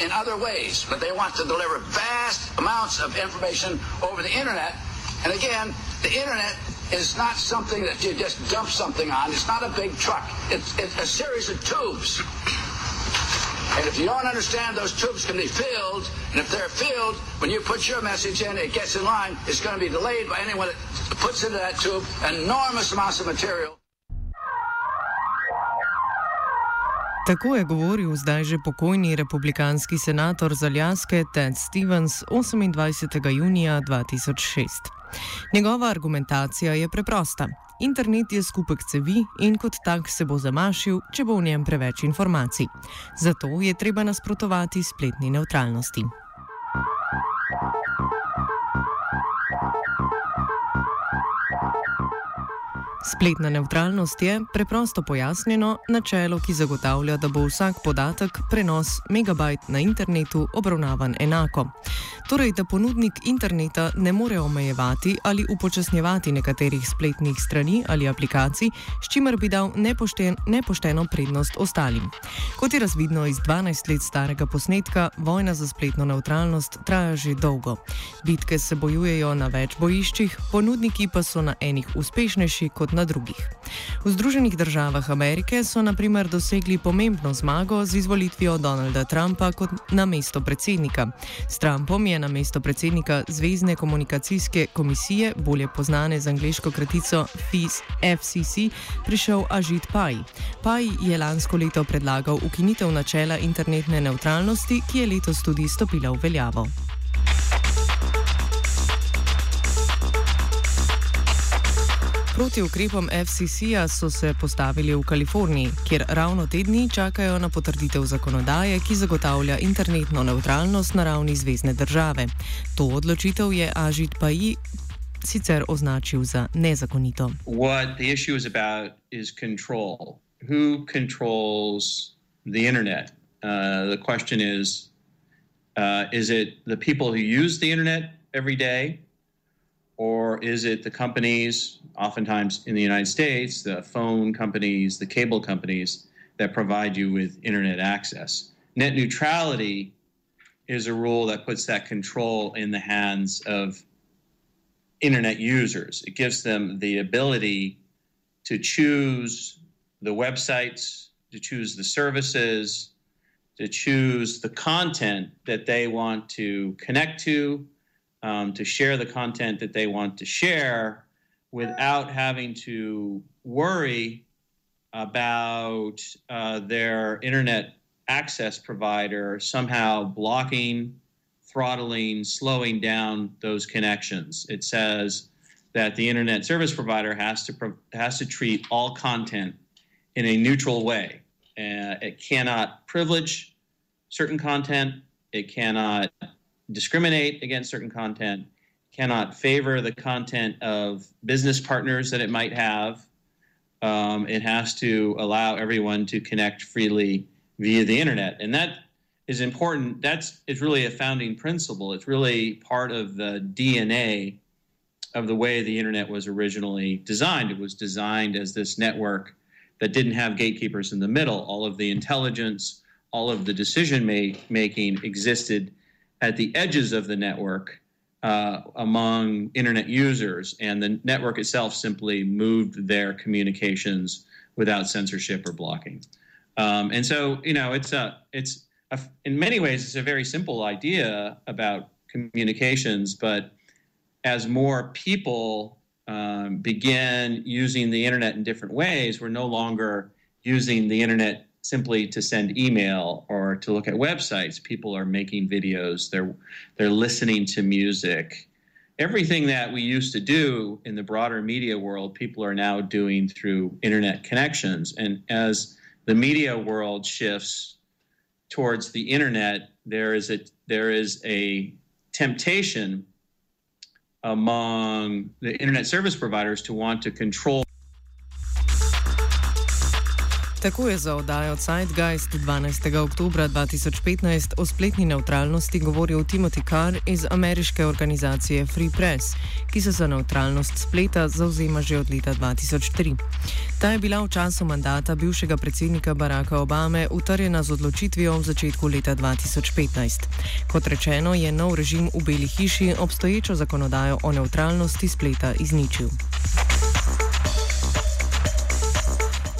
in other ways, but they want to deliver vast amounts of information over the internet. And again, the internet is not something that you just dump something on. It's not a big truck. It's, it's a series of tubes. And if you don't understand, those tubes can be filled. And if they're filled, when you put your message in, it gets in line. It's going to be delayed by anyone that puts into that tube enormous amounts of material. Tako je govoril zdaj že pokojni republikanski senator z Aljaske Ted Stevens 28. junija 2006. Njegova argumentacija je preprosta. Internet je skupek cevi in kot tak se bo zamašil, če bo v njem preveč informacij. Zato je treba nasprotovati spletni neutralnosti. Spletna neutralnost je, preprosto pojasnjeno, načelo, ki zagotavlja, da bo vsak podatek, prenos megabajt na internetu obravnavan enako. Torej, da ponudnik interneta ne more omejevati ali upočasnjevati nekaterih spletnih strani ali aplikacij, s čimer bi dal nepošten, nepošteno prednost ostalim. Kot je razvidno iz 12 let starega posnetka, vojna za spletno neutralnost traja že dolgo. Bitke se bojujejo na več bojiščih, ponudniki pa so na enih uspešnejši kot na drugih. V Združenih državah Amerike so naprimer dosegli pomembno zmago z izvolitvijo Donalda Trumpa kot na mesto predsednika. S Trumpom je na mesto predsednika Zvezdne komunikacijske komisije, bolje znane z angliško kratico FCC, prišel Ažit Paj. Paj je lansko leto predlagal ukinitev načela internetne neutralnosti, ki je letos tudi stopila v veljavo. Proti ukrepom FCC-ja so se postavili v Kaliforniji, kjer ravno te dni čakajo na potrditev zakonodaje, ki zagotavlja internetno neutralnost na ravni zvezdne države. To odločitev je Ažit Paji sicer označil za nezakonito. What the issue is about is control. Who controls the internet? Uh, the question is uh, is it the people who use the internet every day? Or is it the companies, oftentimes in the United States, the phone companies, the cable companies that provide you with internet access? Net neutrality is a rule that puts that control in the hands of internet users. It gives them the ability to choose the websites, to choose the services, to choose the content that they want to connect to um, to share the content that they want to share without having to worry about uh, their internet access provider somehow blocking, throttling, slowing down those connections. It says that the internet service provider has to pro- has to treat all content in a neutral way. Uh, it cannot privilege certain content. It cannot discriminate against certain content, cannot favor the content of business partners that it might have. Um, it has to allow everyone to connect freely via the internet, and that is important. That's it's really a founding principle. It's really part of the DNA of the way the internet was originally designed. It was designed as this network that didn't have gatekeepers in the middle. All of the intelligence, all of the decision making existed at the edges of the network uh, among internet users, and the network itself simply moved their communications without censorship or blocking. Um, and so, you know, it's a it's a, in many ways, it's a very simple idea about communications, but as more people um, begin using the internet in different ways, we're no longer using the internet simply to send email or to look at websites. People are making videos. They're they're listening to music. Everything that we used to do in the broader media world, people are now doing through internet connections. And as the media world shifts towards the internet, there is a there is a temptation among the internet service providers to want to control. Tako je za oddajo Zeitgeist 12. oktober 2015 o spletni neutralnosti govoril Timothy Carr iz ameriške organizacije Free Press, ki se za neutralnost spleta zauzema že od leta 2003. Ta je bila v času mandata bivšega predsednika Baracka Obame utrjena z odločitvijo v začetku leta 2015. Kot rečeno, je nov režim v Beli hiši obstoječo zakonodajo o neutralnosti spleta izničil.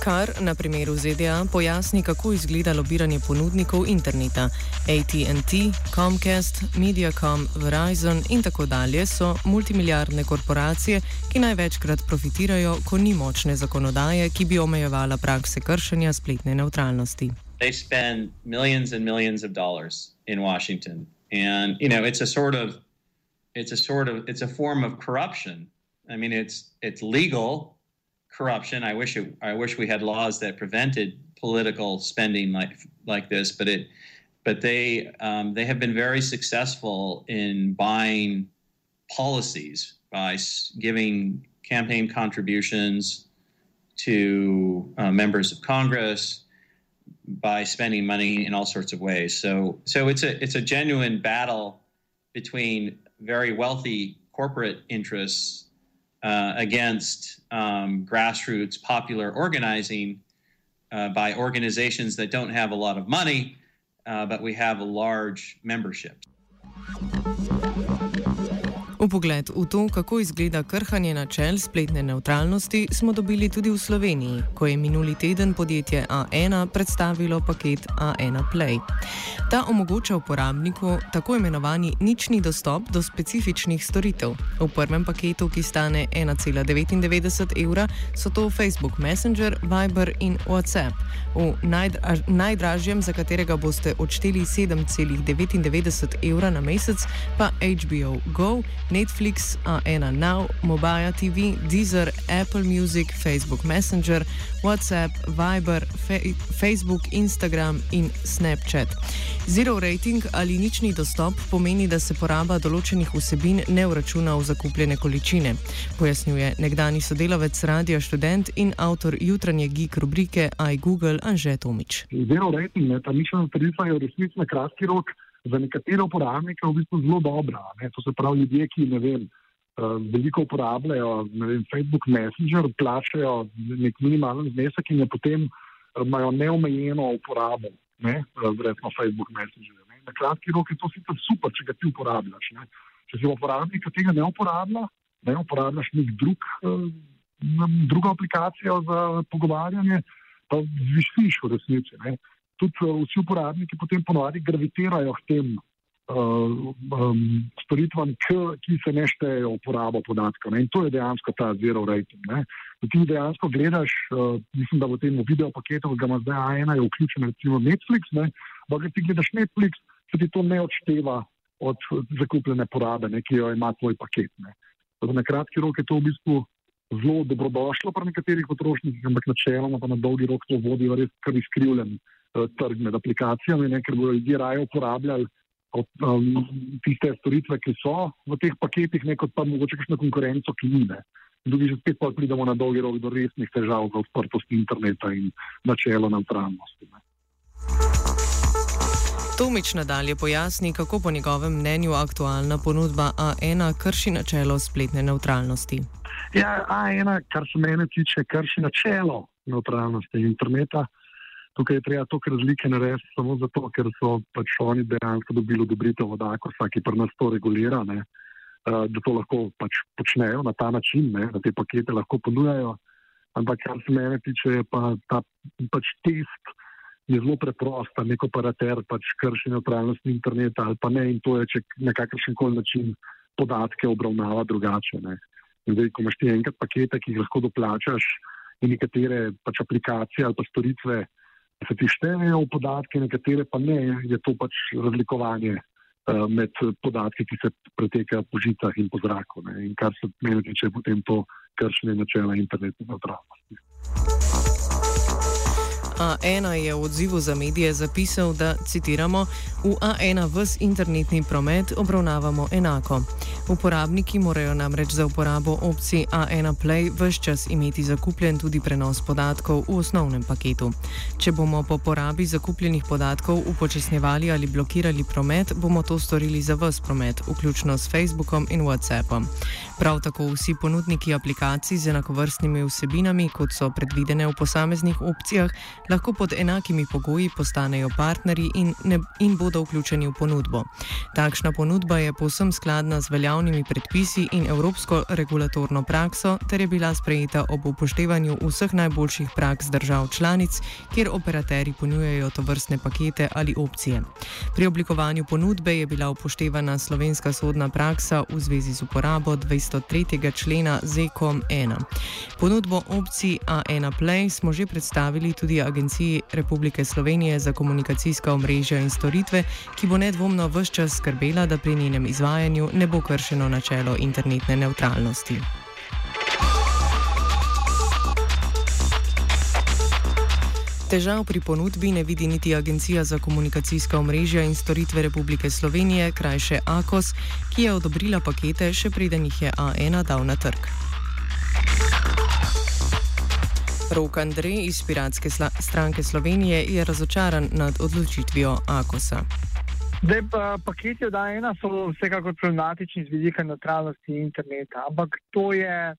Kar na primeru ZDA pojasni, kako izgleda lobiranje ponudnikov interneta. ATT, Comcast, Mediacom, Verizon in tako dalje so multimilijardne korporacije, ki največkrat profitirajo, ko ni močne zakonodaje, ki bi omejevala prakse kršenja spletne neutralnosti. They spend millions and millions of dollars in Washington. And, you know, it's a sort of, it's a sort of, it's a form of corruption. I mean, it's, it's legal, corruption. I wish it, I wish we had laws that prevented political spending like like this, but it but they um, they have been very successful in buying policies by giving campaign contributions to uh, members of Congress by spending money in all sorts of ways. So so it's a it's a genuine battle between very wealthy corporate interests uh, against um, grassroots popular organizing uh, by organizations that don't have a lot of money, uh, but we have a large membership. Upogled v to, kako izgleda krhanje načel spletne neutralnosti, smo dobili tudi v Sloveniji, ko je minuli teden podjetje A1 predstavilo paket A1 Play. Ta omogoča uporabniku tako imenovani nični dostop do specifičnih storitev. V prvem paketu, ki stane 1,99 evra, so to Facebook Messenger, Viber in WhatsApp. V najdra najdražjem, za katerega boste odšteli 7,99 evra na mesec, pa HBO Go. Netflix, A1 Now, Mobile TV, Deezer, Apple Music, Facebook Messenger, WhatsApp, Viber, Fe Facebook, Instagram in Snapchat. Zero rating ali nični dostop pomeni, da se poraba določenih vsebin ne vračuna v zakupljene količine, pojasnjuje nekdani sodelavec Radio Student in avtor jutranje geek rubrike iGoogle Anže Tomič. Zero rating, ta nična tarifa je v resnici na kratki rok za nekatere uporabnike v bistvu zelo dobra. Ne? To se pravi, ljudje, ki ne vem, uh, veliko uporabljajo vem, Facebook Messenger, plačajo nek minimalen znesek in potem uh, imajo neomejeno uporabo, ne? uh, recimo Facebook Messenger. Ne? Na kratki rok je to sicer super, če ga ti uporabljaš. Ne? Če si uporabnik, ki tega ne uporablja, ne uporabljaš nek drug. Druga aplikacija za pogovarjanje, pa zvisiš v resnici. Ne tudi uh, vsi uporabniki potem ponovadi gravitirajo k tem uh, um, storitvam, k, ki se ne štejejo uporabo podatkov. Ne? In to je dejansko ta zero rating. Ne? Da ti dejansko gledaš, uh, mislim, da v tem video paketu, ki ga ima zdaj A1, je vključen recimo Netflix, da ti gledaš Netflix, se ti to ne odšteva od zakupljene porabe, ne, ki jo ima tvoj paket. Na kratki rok je to v bistvu zelo dobrodošlo pri nekaterih potrošnikih, ampak načeloma pa na dolgi rok to vodi v res kar izkrivljen Eh, trg med aplikacijami, ne, ker bodo ljudje raje uporabljali um, tiste storitve, ki so v teh paketih, ne kot pa mogoče kakšno konkurenco, ki ni. Ne. Drugi že spet pridemo na dolgi rok do resnih težav za odprtost interneta in načelo neutralnosti. Ne. Tomič nadalje pojasni, kako po njegovem mnenju aktualna ponudba A1 krši načelo spletne neutralnosti. Ja, A1, kar se mene tiče, krši načelo neutralnosti interneta tukaj je treba toliko razlike narediti, samo zato, ker so pač oni dejansko dobili odobritev od AKOS-a, ki pri nas to regulira, ne, uh, da to lahko pač počnejo na ta način, ne, da te pakete lahko ponujajo. Ampak, kar se mene tiče, je pa ta pač test je zelo preprosta, nek operater pač krši neutralnost interneta ali pa ne in to je, če na kakršen koli način podatke obravnava drugače. Ne. Zdaj, ko imaš ti enkrat pakete, ki jih lahko doplačaš in nekatere pač aplikacije ali pa storitve se ti štejejo v podatke, nekatere pa ne, je to pač razlikovanje uh, med podatki, ki se pretekajo po žicah in po zraku. Ne. In kar se meni tiče, potem to kršenje načela internetne neutralnosti. A1 je v odzivu za medije zapisal, da citiramo: V A1 vs internetni promet obravnavamo enako. Uporabniki morajo namreč za uporabo opcij A1 Play vse čas imeti zakupljen tudi prenos podatkov v osnovnem paketu. Če bomo po porabi zakupljenih podatkov upočasnjevali ali blokirali promet, bomo to storili za vse promet, vključno s Facebookom in WhatsAppom. Prav tako vsi ponudniki aplikacij z enakovrstnimi vsebinami, kot so predvidene v posameznih opcijah, lahko pod enakimi pogoji postanejo partnerji in, ne, in bodo vključeni v ponudbo. Takšna ponudba je povsem skladna z veljavnimi predpisi in evropsko regulatorno prakso, ter je bila sprejeta ob upoštevanju vseh najboljših praks držav članic, kjer operaterji ponujajo to vrstne pakete ali opcije. Pri oblikovanju ponudbe je bila upoštevana slovenska sodna praksa v zvezi z uporabo 203. člena ZECOM 1. Ponudbo opcij A1 Play smo že predstavili tudi. Agenciji Republike Slovenije za komunikacijska omrežja in storitve, ki bo nedvomno vse čas skrbela, da pri njenem izvajanju ne bo kršeno načelo internetne neutralnosti. Težav pri ponudbi ne vidi niti Agencija za komunikacijska omrežja in storitve Republike Slovenije, krajše AKOS, ki je odobrila pakete, še preden jih je A1 dal na trg. Rok Andrej iz Piratske stranke Slovenije je razočaran nad odločitvijo Akosa. Zdaj, pa, paketi od A1 so vsekakor problematični z vidika neutralnosti interneta, ampak to je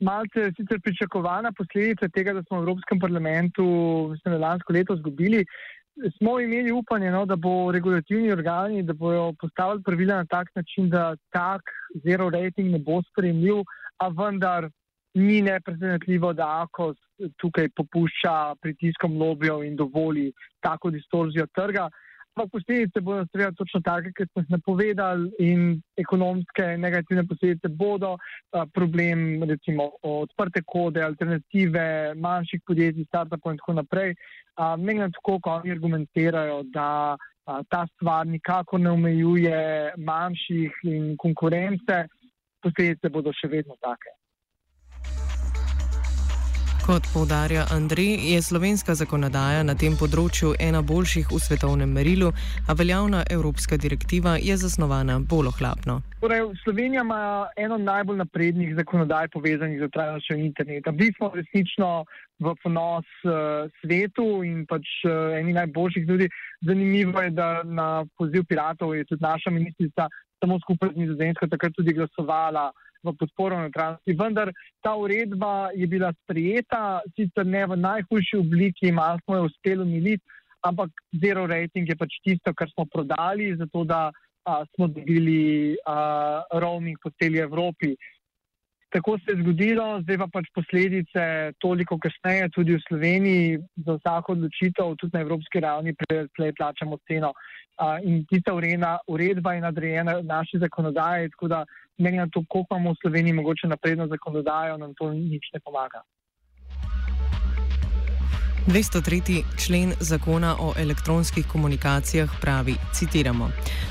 malce sicer pričakovana posledica tega, da smo v Evropskem parlamentu mislim, lansko leto izgubili. Smo imeli upanje, no, da bo regulativni organi, da bodo postavili pravila na tak način, da tak zero rating ne bo sprejemljiv, a vendar ni nepresenetljivo, da AKOS tukaj popušča pritiskom lobijev in dovoli tako distorzijo trga. Ampak posledice bodo seveda točno take, kot smo napovedali, in ekonomske negativne posledice bodo problem, recimo odprte kode, alternative manjših podjetij, startupov in tako naprej. Ne glede na to, kako oni argumentirajo, da ta stvar nikakor ne omejuje manjših in konkurence, posledice bodo še vedno take. Kot povdarja Andrej, je slovenska zakonodaja na tem področju ena boljših v svetovnem merilu, a veljavna evropska direktiva je zasnovana bolj ohlapno. Torej, Slovenija ima eno najbolj naprednih zakonodaj povezanih z trajnostjo interneta. Bili smo resnično v ponos uh, svetu in pač uh, eni najboljših tudi. Zanimivo je, da na poziv piratov je tudi naša ministrica samo skupaj z nizozemsko takrat tudi glasovala v podporo neutralnosti. Vendar ta uredba je bila sprejeta, sicer ne v najhujši obliki, malo smo jo uspeli umiliti, ampak zero rating je pač tisto, kar smo prodali, zato da a, smo dobili a, roaming po celi Evropi. Tako se je zgodilo, zdaj pa pač posledice toliko kasneje, tudi v Sloveniji, za vsako odločitev, tudi na evropski ravni, prej plačamo ceno. Uh, in tista urena, uredba je nadrejena naši zakonodaji, tako da meni na to, koliko imamo v Sloveniji mogoče napredno zakonodajo, nam to nič ne pomaga. 203. člen zakona o elektronskih komunikacijah pravi, citiramo: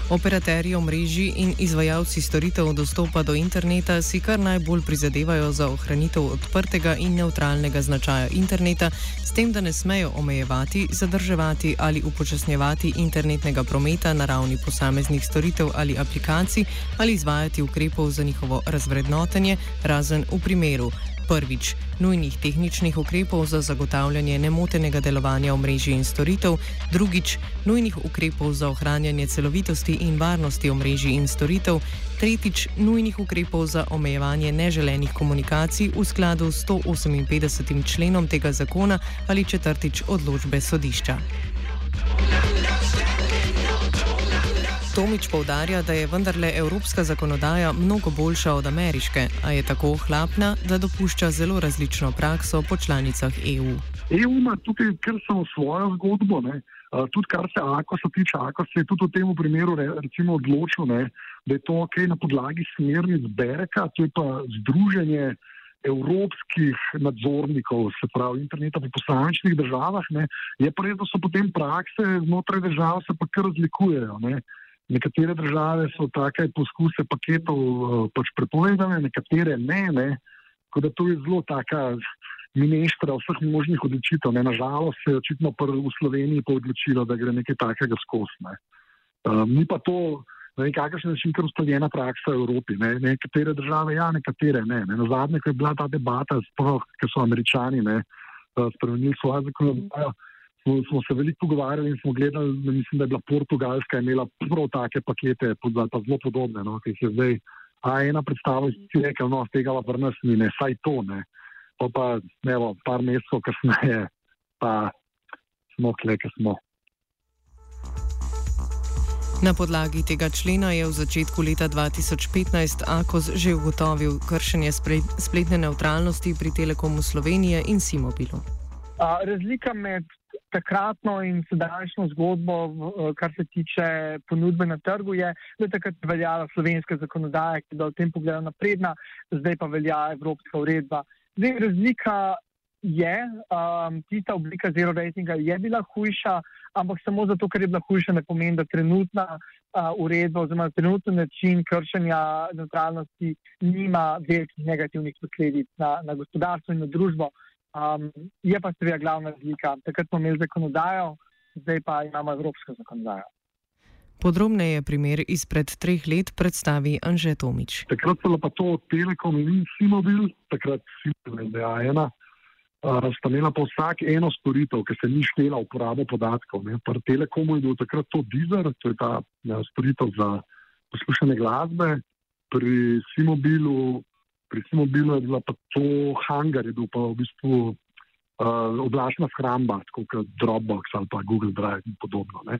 Operaterji omrežji in izvajalci storitev dostopa do interneta si kar najbolj prizadevajo za ohranitev odprtega in neutralnega značaja interneta, s tem, da ne smejo omejevati, zadrževati ali upočasnjevati internetnega prometa na ravni posameznih storitev ali aplikacij ali izvajati ukrepov za njihovo razvrednotenje, razen v primeru prvič nujnih tehničnih ukrepov za zagotavljanje nemotenega delovanja omrežij in storitev, drugič nujnih ukrepov za ohranjanje celovitosti in varnosti omrežij in storitev, tretjič nujnih ukrepov za omejevanje neželenih komunikacij v skladu s 158. členom tega zakona ali četrtič odločbe sodišča. Tomič povdarja, da je vendarle evropska zakonodaja mnogo boljša od ameriške, a je tako ohlapna, da dopušča zelo različno prakso po članicah EU. EU ima tukaj kar samo svojo zgodbo, ne. Uh, tudi kar se AKOS-a tiče, AKOS se je tudi v tem primeru re, recimo odločil, ne, da je to ok na podlagi smernic BEREK-a, to je pa združenje evropskih nadzornikov, se pravi interneta v posamičnih državah, ne, je pa res, da so potem prakse znotraj držav se pa kar razlikujejo. Ne. Nekatere države so take poskuse paketov uh, pač prepovedane, nekatere ne, ne. Tako da to je zelo taka ministra vseh možnih odločitev. Ne. Nažalost se je očitno v Sloveniji pa odločilo, da gre nekaj takega skosne. Uh, mi pa to na nekakšen način kar ustaljena praksa v Evropi. Ne. Nekatere države ja, nekatere ne. ne. Na zadnje, ko je bila ta debata, sploh, ker so američani ne, spremenili svojo zakonodajo, smo, smo se veliko pogovarjali in smo gledali, da mislim, da je bila Portugalska imela prav take pakete, pa zelo podobne, no, ki jih je zdaj. A ena predstava, ki si rekel, no, tega pa pri nas ni, ne, saj to ne. Pa pa, ne, bo, par mesecev kasneje, pa smo kle, ki smo. Na podlagi tega člena je v začetku leta 2015 AKOS že ugotovil kršenje spletne neutralnosti pri Telekomu Slovenije in Simobilu. Razlika med takratno in sedajšnjo zgodbo, kar se tiče ponudbe na trgu, je, da je takrat veljala slovenska zakonodaja, ki je v tem pogledu napredna, zdaj pa velja evropska uredba. Zdaj, razlika je, um, tista oblika zero ratinga je bila hujša, ampak samo zato, ker je bila hujša, ne pomeni, da trenutna uh, uredba oziroma trenutni način kršenja neutralnosti nima velikih negativnih posledic na, na gospodarstvo in na družbo. Um, je pa seveda glavna razlika. Takrat smo imeli zakonodajo, zdaj pa imamo evropsko zakonodajo. Podrobneje primer izpred treh let predstavi Anže Tomič. Takrat so pa to Telekom in Simobil, takrat Simobil je ena sta imela pa vsak eno storitev, ki se ni štela uporabo podatkov. Ne. Pri Telekomu je bil takrat to Deezer, to je ta ne, storitev za poslušanje glasbe, pri Simobilu, pri Simobilu je bila pa to Hangar, je bil pa v bistvu uh, oblačna shramba, tako kot Dropbox ali pa Google Drive in podobno. Ne.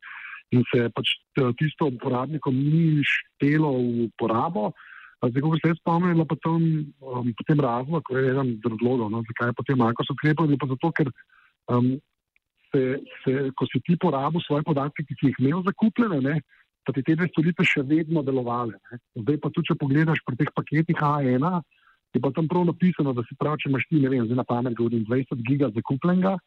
In se pač tisto uporabnikom ni štelo v uporabo. Zdaj, ko se jaz spomnim, je pa tam um, potem razlog, ko je eden od razlogov, no, zakaj je potem Marko so ukrepali, pa zato, ker um, se, se, ko si ti porabil svoje podatke, ki si jih imel zakupljene, ne, pa ti te dve storitve še vedno delovale. Ne. Zdaj pa tudi, če pogledaš pri teh paketih A1, je pa tam prav napisano, da si prav, če imaš ti, ne vem, zdaj na pamet govorim 20 giga zakupljenega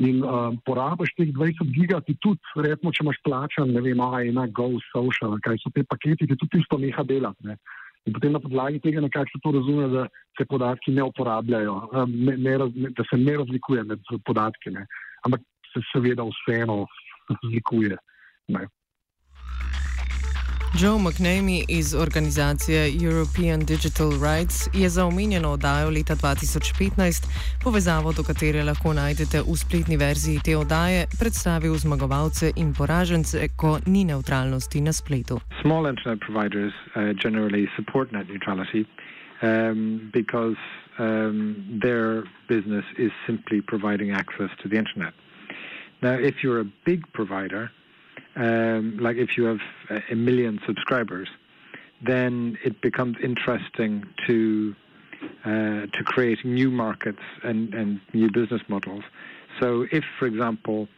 in um, porabiš teh 20 giga, ti tudi, recimo, če imaš plačan, ne vem, A1, Go, Social, kaj so te paketi, ti tudi isto neha delati. Ne. In potem na podlagi tega nekako se to razume, da se podatki ne uporabljajo, um, ne, ne, da se ne razlikuje med podatki, ne. ampak se seveda vseeno razlikuje. Ne. Joe McNamee iz organizacije European Digital Rights je za omenjeno oddajo leta 2015, povezavo do katere lahko najdete v spletni verziji te oddaje, predstavil zmagovalce in poražence, ko ni neutralnosti na spletu. Small internet providers uh, generally support net neutrality um, because um, their business is simply providing access to the internet. Now, if you're a big provider, um, like if you have a million subscribers, then it becomes interesting to uh, to create new markets and, and new business models. So, if, for example,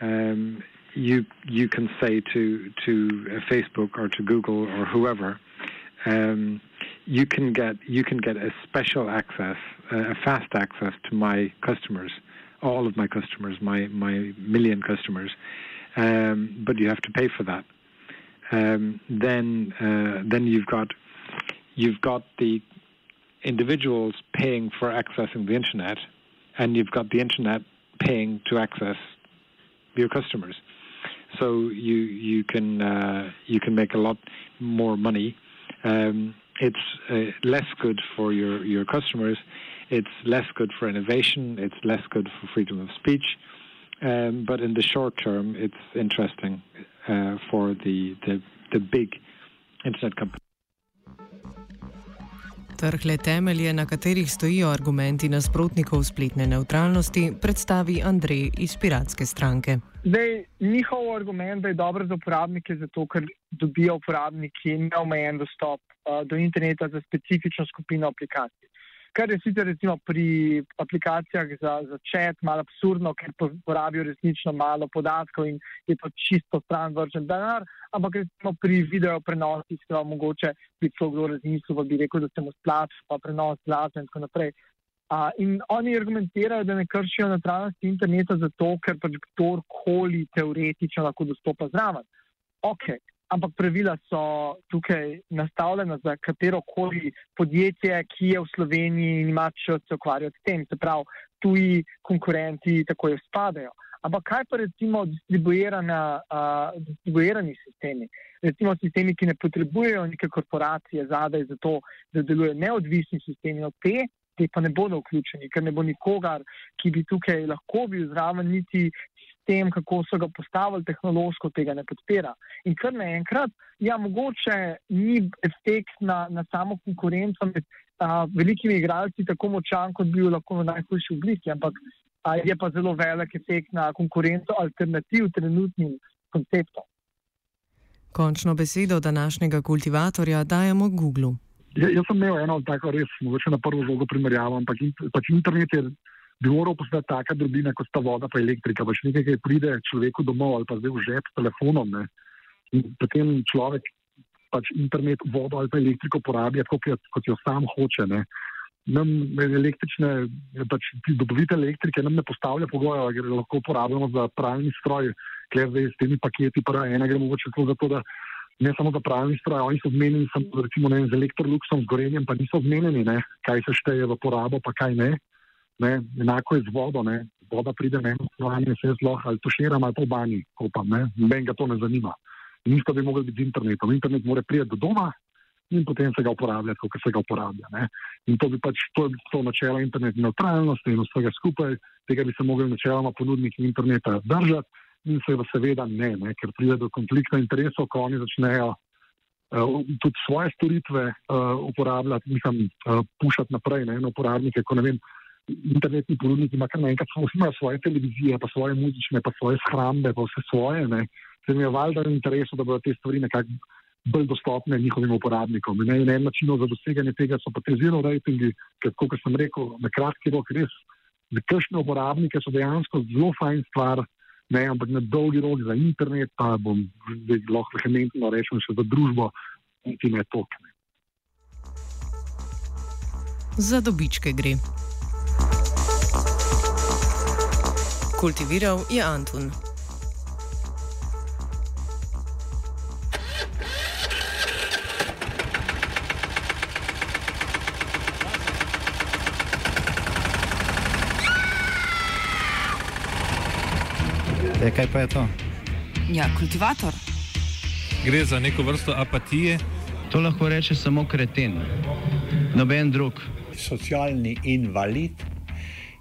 um, you you can say to to Facebook or to Google or whoever, um, you can get you can get a special access, uh, a fast access to my customers, all of my customers, my my million customers um, but you have to pay for that. Um, then uh, then you've got you've got the individuals paying for accessing the internet, and you've got the internet paying to access your customers. So you you can uh, you can make a lot more money. Um, it's uh, less good for your your customers. It's less good for innovation. It's less good for freedom of speech. Um, but in the short term, it's interesting uh, for the, the, the big internet companies. Trhle temelje, na katerih stojijo argumenti nasprotnikov spletne neutralnosti, predstavi Andrej iz Piratske stranke. Zdaj, njihov argument, da je dobro za uporabnike, zato ker dobijo uporabniki neomejen dostop uh, do interneta za specifično skupino aplikacij. Kar je sicer recimo pri aplikacijah za, za chat malo absurdno, ker porabijo resnično malo podatkov in je to čisto stran vržen denar, ampak recimo pri video prenosih se vam mogoče bi celo kdo razmislil, bi rekel, da se mu splača, pa prenos glasbe in tako naprej. Uh, in oni argumentirajo, da ne kršijo neutralnosti interneta zato, ker pač kdorkoli teoretično lahko dostopa zraven. Ok, ampak pravila so tukaj nastavljena za katero koli podjetje, ki je v Sloveniji in ima čas se ukvarjati s tem. Se pravi, tuji konkurenti tako jo spadajo. Ampak kaj pa recimo distribuirani sistemi? Recimo sistemi, ki ne potrebujejo neke korporacije zadaj za to, da delujejo neodvisni sistemi od te, te pa ne bodo vključeni, ker ne bo nikogar, ki bi tukaj lahko bil zraven, niti tem, kako so ga postavili tehnološko, tega ne podpira. In kar naenkrat, ja, mogoče ni efekt na, na samo konkurenco med a, velikimi igralci tako močan, kot bi bil lahko v najhujši obliki, ampak a, je pa zelo velik efekt na konkurenco alternativ trenutnim konceptom. Končno besedo današnjega kultivatorja dajemo Google. Ja, jaz sem imel eno tako res, mogoče na prvo žogo primerjavo, ampak pač internet je bi moral postati taka drobina, kot sta voda pa elektrika. Pač nekaj, ki pride človeku domov ali pa zdaj v žep s telefonom. Ne? In potem človek pač internet, vodo ali pa elektriko porabi, kot, kot jo sam hoče. Ne? Nam električne, pač dobavitelj elektrike nam ne postavlja pogoja, ker lahko uporabljamo za pravilni stroj, kjer zdaj s temi paketi, pa ena gre mogoče celo za to, da ne samo za pravilni stroj, oni so zmenjeni samo recimo, ne, z elektroluxom, z gorenjem, pa niso zmenjeni, ne, kaj se šteje v porabo, pa kaj ne. Ne, enako je z vodo, ne. voda pride na eno stran in se jaz lahko ali tuširam ali v banji kopam, noben ga to ne zanima. In isto bi mogli biti z internetom. Internet mora priti do doma in potem se ga uporabljati, kot se ga uporablja. Ne. In to bi pač to, to načelo internetne neutralnosti in vsega skupaj, tega bi se mogli načeloma ponudniki interneta držati in se seveda ne, ne, ker pride do konflikta interesov, ko oni začnejo uh, tudi svoje storitve uh, uporabljati, mislim, uh, pušati naprej ne, na uporabnike, ko ne vem internetni ponudniki kar naenkrat samo svoje televizije, pa svoje muzične, pa svoje shrambe, pa vse svoje. Ne. Se mi je valjda v interesu, da bodo te stvari nekako bolj dostopne njihovim uporabnikom. In en način za doseganje tega so pa te zelo rejtingi, ker, kot sem rekel, na kratki rok res za kršne uporabnike so dejansko zelo fajn stvar, ne, ampak na dolgi rok za internet pa bom lahko vehementno rešil še za družbo, niti ne tokne. Za dobičke gre. Kultiviral je Antun. E, kaj pa je to? Ja, kultivator. Gre za neko vrsto apatije. To lahko reče samo kreten, noben drug. Socialni invalid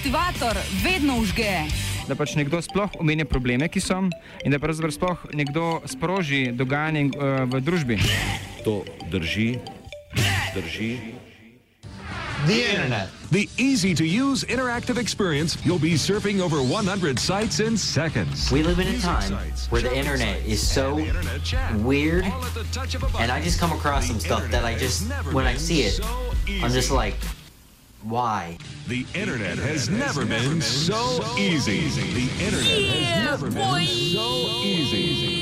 Kultivator vedno užge. Da pač nekdo sploh omenja probleme, ki so, in da pravzaprav sploh nekdo sproži dogajanje uh, v družbi. To drži, drži. The Internet. The easy to use interactive experience. You'll be surfing over 100 sites in seconds. We live in a time where the Internet is so weird, and I just come across some stuff that I just, when I see it, I'm just like, why? The Internet has never been so easy. The Internet has never been so easy.